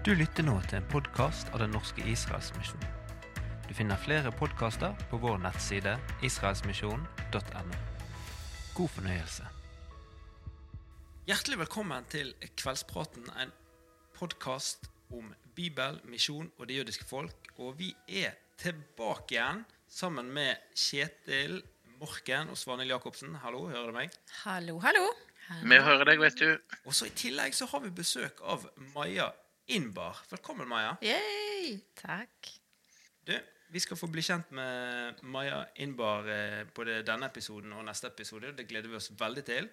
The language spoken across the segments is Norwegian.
Du lytter nå til en podkast av Den norske Israelsmisjon. Du finner flere podkaster på vår nettside israelsmisjonen.no. God fornøyelse. Hjertelig velkommen til Kveldspraten, en podkast om Bibel, misjon og det jødiske folk. Og vi er tilbake igjen sammen med Kjetil Morken og Svanhild Jacobsen. Hallo, hører du meg? Hallo, hallo. Vi hører deg, vet du. Og så I tillegg så har vi besøk av Maja Innbar. Velkommen, Maja. Yay. Takk. Du, Vi skal få bli kjent med Maja Innbar eh, både denne episoden og neste episode. Det gleder vi oss veldig til.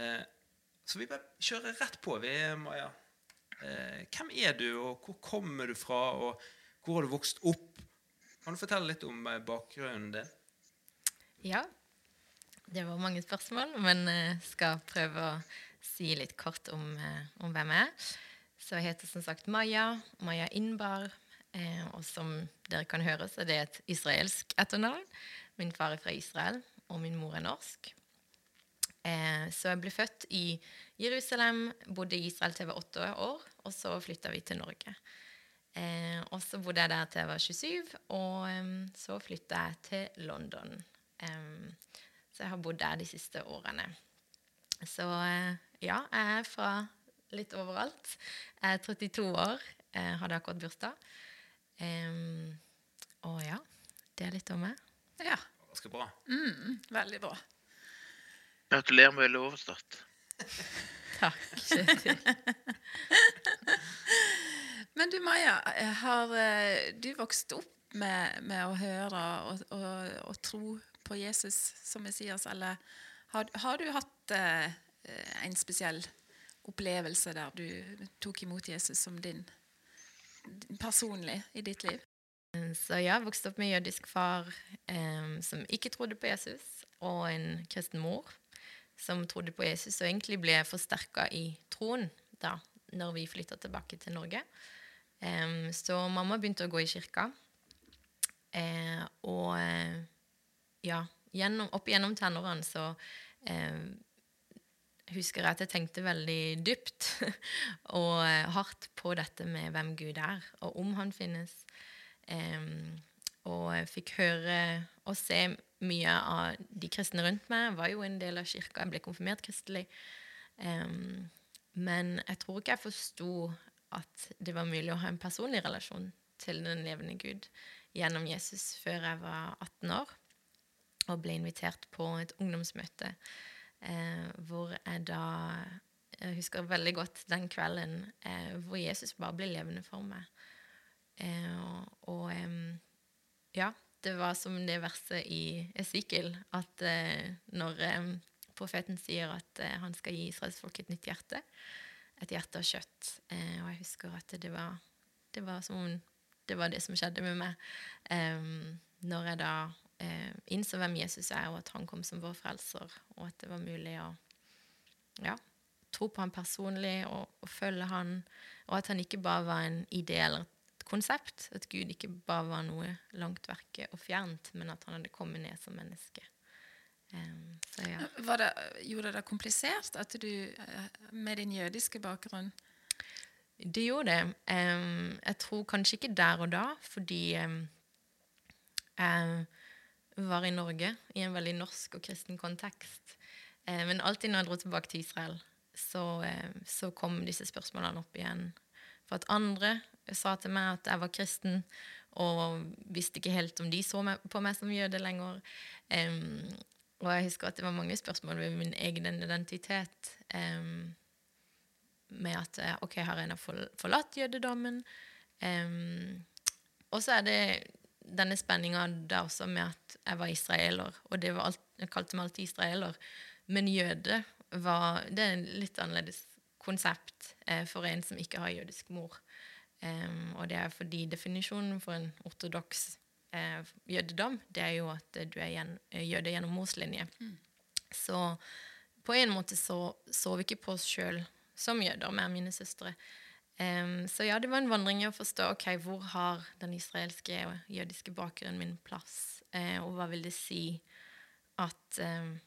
Eh, så vi bare kjører rett på, vi, Maja. Eh, hvem er du, og hvor kommer du fra, og hvor har du vokst opp? Kan du fortelle litt om eh, bakgrunnen din? Ja, det var mange spørsmål, men jeg skal prøve å si litt kort om, eh, om hvem jeg er. Så jeg heter som sagt Maja, Maja Innbar. Eh, og som dere kan høre, så er det et israelsk etternavn. Min far er fra Israel, og min mor er norsk. Eh, så jeg ble født i Jerusalem, bodde i Israel til jeg var åtte år, og så flytta vi til Norge. Eh, og så bodde jeg der til jeg var 27, og em, så flytta jeg til London. Em, så jeg har bodd der de siste årene. Så eh, ja, jeg er fra litt overalt. Jeg er 32 år, jeg hadde akkurat bursdag. Um, og ja, det er litt om meg. Ja, Ganske bra. mm, veldig bra. Gratulerer med overstått. Takk. Kjetil. Men du Maja, eh, har eh, du vokst opp med, med å høre og, og, og tro på Jesus som Messias, eller har, har du hatt eh, en spesiell opplevelse der du tok imot Jesus som din, din personlig i ditt liv? Så ja, jeg vokste opp med jødisk far eh, som ikke trodde på Jesus, og en kristen mor som trodde på Jesus, og egentlig ble forsterka i troen da når vi flytta tilbake til Norge. Eh, så mamma begynte å gå i kirka. Eh, og eh, ja, gjennom, opp gjennom tenårene så eh, husker jeg at jeg tenkte veldig dypt og eh, hardt på dette med hvem Gud er, og om han finnes. Um, og jeg fikk høre og se mye av de kristne rundt meg. Jeg var jo en del av kirka, jeg ble konfirmert kristelig. Um, men jeg tror ikke jeg forsto at det var mulig å ha en personlig relasjon til den levende Gud gjennom Jesus før jeg var 18 år og ble invitert på et ungdomsmøte eh, hvor jeg da Jeg husker veldig godt den kvelden eh, hvor Jesus bare ble levende for meg. Eh, og ja, det var som det verset i Esikkel, at eh, når profeten sier at eh, han skal gi Israels folk et nytt hjerte, et hjerte av kjøtt. Eh, og jeg husker at det var, det var som om det var det som skjedde med meg. Um, når jeg da eh, innså hvem Jesus er, og at han kom som vår frelser, og at det var mulig å ja, tro på han personlig og, og følge han, og at han ikke bare var en idé eller et konsept, at Gud ikke bare var noe langt verke og fjernt, men at han hadde kommet ned som menneske. Um, så ja. Var det, gjorde det komplisert at du, eh, med din jødiske bakgrunn Det gjorde det. Um, jeg tror kanskje ikke der og da, fordi um, jeg var i Norge i en veldig norsk og kristen kontekst. Eh, men alltid når jeg dro tilbake til Israel, så, eh, så kom disse spørsmålene opp igjen. For at andre sa til meg at jeg var kristen, og visste ikke helt om de så meg, på meg som jøde lenger. Eh, og jeg husker at det var mange spørsmål ved min egen identitet. med at eh, ok, har jeg forlatt jødedommen? Og så er det denne spenninga der også med at jeg var israeler, og det var alt, jeg kalte meg alltid israeler. Men jøde var Det er en litt annerledes konsept eh, for en som ikke har jødisk mor. Um, og det er fordi definisjonen for en ortodoks eh, jødedom, det er jo at du er gjen, eh, jøde gjennom morslinje. Så på en måte så så vi ikke på oss sjøl som jøder, med mine søstre. Em, så ja, det var en vandring i å forstå ok, hvor har den israelske og jødiske bakgrunnen min plass, uh, og hva vil det si at um,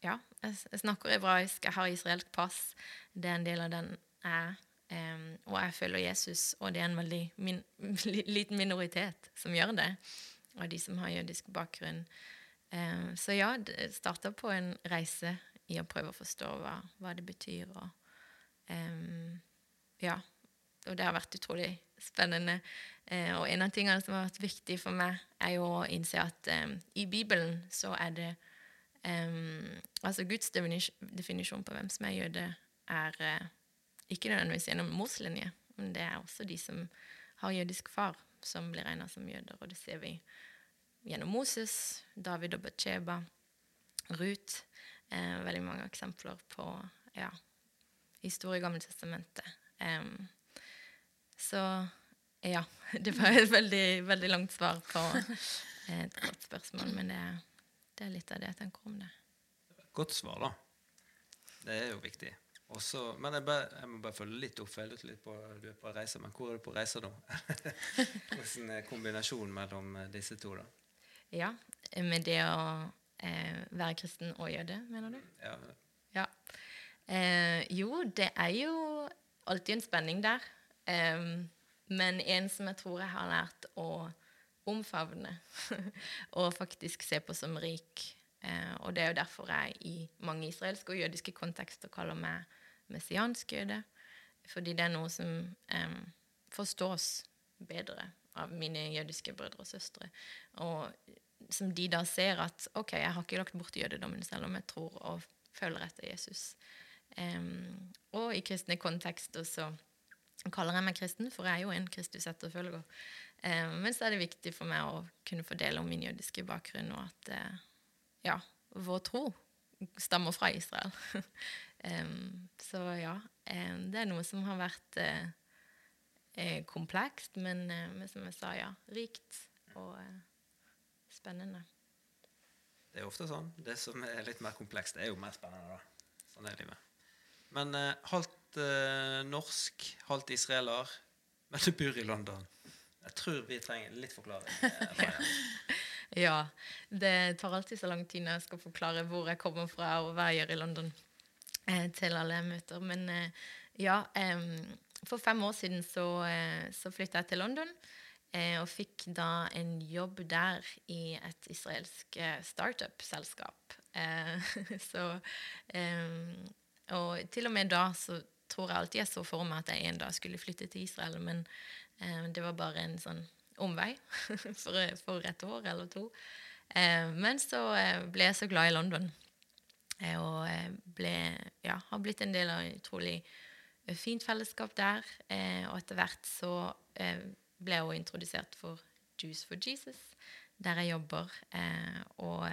Ja, jeg, jeg snakker hebraisk, jeg har israelsk pass. Det er en del av den jeg um, og jeg følger Jesus, og det er en veldig min, liten minoritet som gjør det, av de som har jødisk bakgrunn. Så ja, det starta på en reise i å prøve å forstå hva, hva det betyr. Og, ja, og det har vært utrolig spennende. Eh, og en av tingene som har vært viktig for meg, er jo å innse at em, i Bibelen så er det em, Altså Guds definisjon på hvem som er jøde, er eh, ikke nødvendigvis gjennom morslinje, men det er også de som har jødisk far, som blir regna som jøder. Og det ser vi gjennom Moses, David og Batsheba, Ruth. Eh, veldig mange eksempler på ja, historie i Gamle testamentet. Så ja, det var et veldig, veldig langt svar på et godt spørsmål, men det, det er litt av det jeg tenker om det. Godt svar, da. Det er jo viktig. Også, men jeg, bare, jeg må bare følge litt opp. Jeg litt på, du er på reise, men hvor er du på reise nå? Hvordan er kombinasjonen mellom eh, disse to, da? Ja, med det å eh, være kristen og jøde, mener du? Ja, Ja. Eh, jo, det er jo alltid en spenning der. Em, men en som jeg tror jeg har lært å omfavne og faktisk se på som rik. Eh, og det er jo derfor jeg i mange israelske og jødiske kontekster kaller meg messiansk jøde. Fordi det er noe som eh, forstås bedre av mine jødiske brødre og søstre. Og som de da ser at OK, jeg har ikke lagt bort jødedommen selv om jeg tror og følger etter Jesus. Eh, og i kristne kontekster så kaller jeg meg kristen, for jeg er jo en Kristus-etterfølger. Eh, men så er det viktig for meg å kunne fordele om min jødiske bakgrunn, og at eh, ja, vår tro stammer fra Israel. eh, så ja, em, det er noe som har vært eh, eh, komplekst, men, eh, men som jeg sa, ja, rikt og eh, spennende. det er ofte sånn. Det som er litt mer komplekst, er jo mer spennende, da. Sånn er livet. Men eh, halvt eh, norsk, halvt israeler, men du bor i London. Jeg tror vi trenger litt forklaring. eh, Ja, det tar alltid så lang tid når jeg skal forklare hvor jeg kommer fra og hva jeg gjør i London eh, til alle jeg møter. Men eh, ja, for fem år siden så, eh, så flytta jeg til London. Eh, og fikk da en jobb der i et israelsk startup-selskap. Eh, så Og til og med da så tror jeg alltid jeg så for meg at jeg en dag skulle flytte til Israel, men eh, det var bare en sånn omvei for, for et år eller to. Eh, men så eh, ble jeg så glad i London. Eh, og eh, ble, ja, har blitt en del av et utrolig eh, fint fellesskap der. Og etter hvert så ble jeg også introdusert for Juice for Jesus, der jeg jobber. Og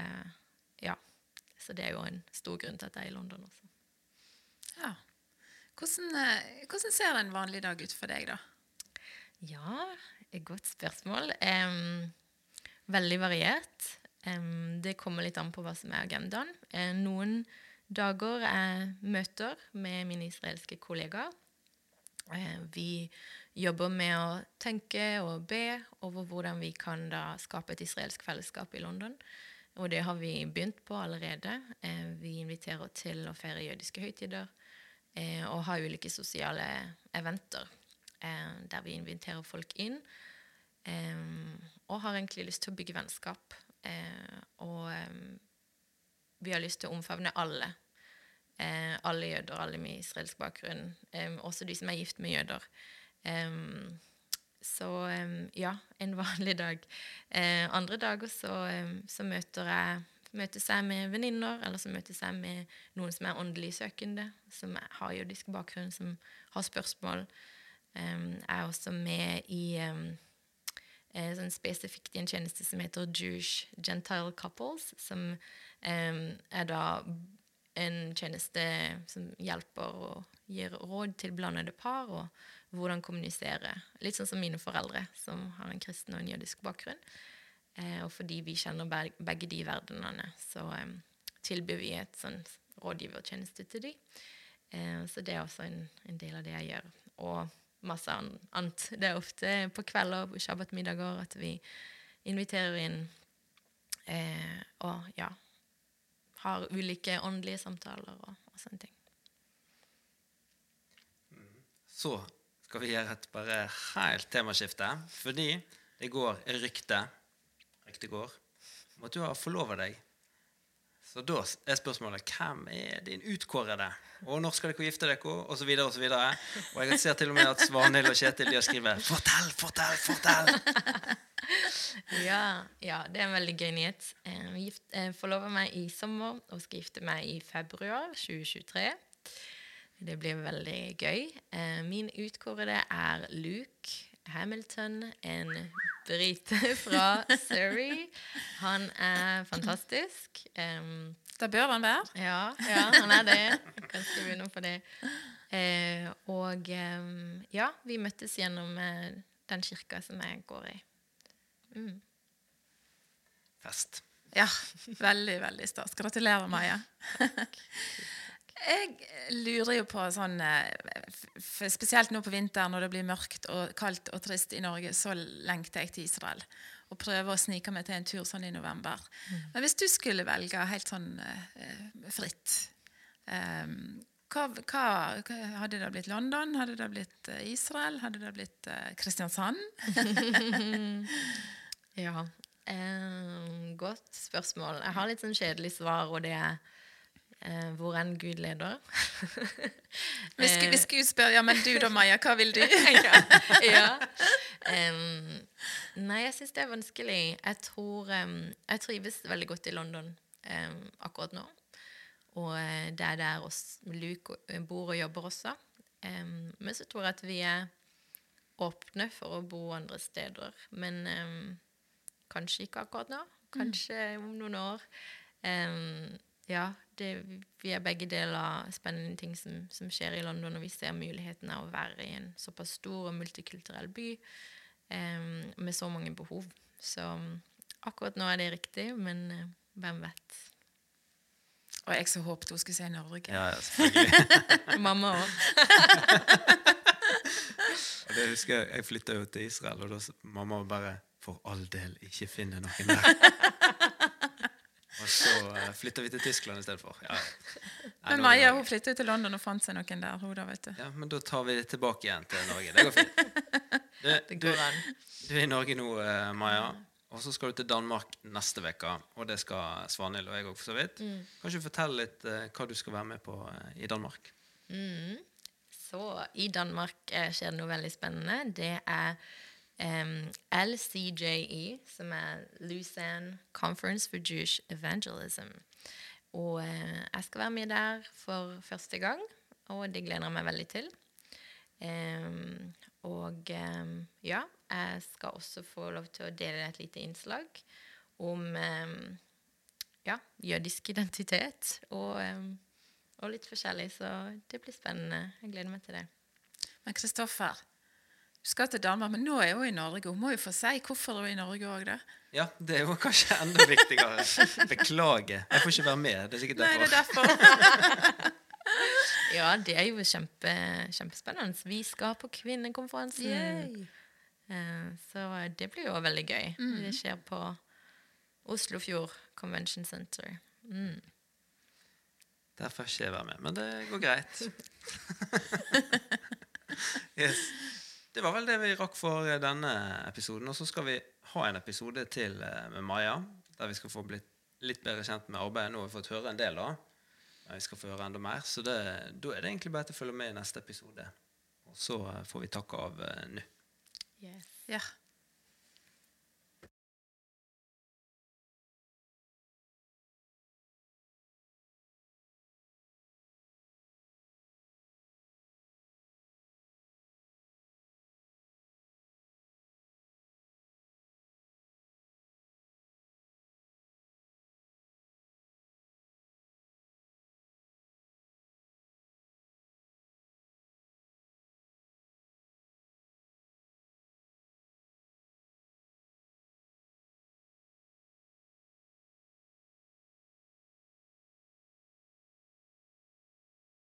ja, så det er jo en stor grunn til at jeg er i London også. Ja. Hvordan, eh, hvordan ser en vanlig dag ut for deg, da? Ja, et godt spørsmål. Um, veldig variert. Um, det kommer litt an på hva som er agendaen. Eh, noen dager er møter med mine israelske kollegaer. Eh, vi jobber med å tenke og be over hvordan vi kan da skape et israelsk fellesskap i London. Og det har vi begynt på allerede. Eh, vi inviterer til å feire jødiske høytider eh, og har ulike sosiale eventer eh, der vi inviterer folk inn. eh, og har egentlig lyst til å bygge vennskap. Eh, og eh, vi har lyst til å omfavne alle. Alle jøder, alle med israelsk bakgrunn. også de som er gift med jøder. Så ja, en vanlig dag. Andre dager så, så møter jeg møtes seg med venninner, eller som møter seg med noen som er åndelig søkende, som har jødisk bakgrunn, som har spørsmål. Um, er også med i eh, sånn spesifikt i en tjeneste som heter Jewish Gentile Couples, som um, er da en tjeneste som hjelper og gir råd til blandede par, og hvordan kommunisere. Litt sånn som mine foreldre, som har en kristen og en jødisk bakgrunn. Eh, og fordi vi kjenner begge de verdenene, så tilbyr vi et sånn rådgivertjeneste til de. Eh, så det er også en, en del av det jeg gjør. Og masse annet. Det er ofte på kvelder og shabbatmiddager at vi inviterer inn eh, og ja, har ulike åndelige samtaler og, og sånne ting. så skal vi gjøre et bare helt temaskifte. Fordi det går Rykte går om at du har forlova deg. Så da er spørsmålet hvem er din utkårede? Og når skal dere gifte dere? Og så videre og så videre. Og jeg ser til og med at Svanhild og Kjetil de har skrevet 'Fortell, fortell, fortell'! Ja, ja, det er en veldig gøy nyhet. Jeg gift, jeg forlover meg i sommer og skal gifte meg i februar 2023. Det blir veldig gøy. Eh, Min utkårede er Luke Hamilton, en brite fra Surrey. Han er fantastisk. Um, Det bør han være. ja, ja, han er det. Kanskje kan skrive på det. Uh, og um, ja, vi møttes gjennom uh, den kirka som jeg går i. Mm. Fest. Ja, veldig, veldig stas. Gratulerer, Maja. Jeg lurer jo på sånn eh, Spesielt nå på vinteren når det blir mørkt og kaldt og trist i Norge, så lengter jeg til Israel. Og prøver å snike meg til en tur sånn i november. Men hvis du skulle velge helt sånn eh, fritt eh, hva, hva, Hadde det blitt London? Hadde det blitt eh, Israel? Hadde det blitt Kristiansand? Ja. Eh, godt spørsmål. Jeg har litt sånn kjedelig svar, og det er eh, hvor enn Gud leder. Hvis, Gud- vi skulle spør ja, men du da, Maja, hva vil du? ja. ja. Um, nei, jeg syns det er vanskelig. Jeg tror um, Jeg trives veldig godt i London um, akkurat nå. Og uh, det er der oss, Luke bor og jobber også. Men så tror jeg at vi er åpne for å bo andre steder. Men kanskje ikke akkurat nå. Kanskje om noen år. Em, ja, det, vi er begge deler spennende ting som, som skjer i London, og vi ser muligheten av å være i en såpass stor og multikulturell by um, med så mange behov. Så akkurat nå er det riktig, men uh, hvem vet. Og jeg så håpet hun skulle si Norge. Ja, ja, selvfølgelig. Mamma òg. Det husker Jeg jeg flytta jo til Israel, og da mamma bare For all del, ikke finne noen der. Og så uh, flytta vi til Tyskland i stedet for. Ja. Men Maja hun flytta jo til London og fant seg noen der. Hun da, vet du. Ja, men da tar vi det tilbake igjen til Norge. Det går fint. Du, Det du, går an. du er i Norge nå, eh, Maja. Og så skal du til Danmark neste uke. Og det skal Svanhild og jeg òg, for så vidt. Kan ikke du fortelle litt eh, hva du skal være med på eh, i Danmark? Mm. Så i Danmark eh, skjer det noe veldig spennende. Det er em, LCJE, som er Lausanne Conference for Jewish Evangelism. Og eh, jeg skal være med der for første gang, og det gleder jeg meg veldig til. Um, og um, ja, jeg skal også få lov til å dele et lite innslag om ja, jødisk identitet og og litt forskjellig, så det blir spennende. Jeg gleder meg til det. Men Kristoffer, skal til Danmark, men nå er hun i Norge. Hun må jo få si hvorfor hun er i Norge òg, da. Ja, det er jo kanskje enda viktigere. Beklager. Jeg får ikke være med. Det er sikkert Nei, det er derfor. derfor. Ja, det er jo kjempe, kjempespennende. Vi skal på kvinnekonferansen. Yay. Eh, Så det blir jo veldig gøy. Det skjer på Oslofjord Convention Center. Mm. Der får ikke jeg være med, men det går greit. yes. Det var vel det vi rakk for eh, denne episoden. Og så skal vi ha en episode til eh, med Maja, der vi skal få blitt litt bedre kjent med arbeidet. Nå har vi fått høre en del, da. Men vi skal få høre enda mer. Så det, da er det egentlig bare til å følge med i neste episode. Og så eh, får vi takke av nå. Yes. Ja.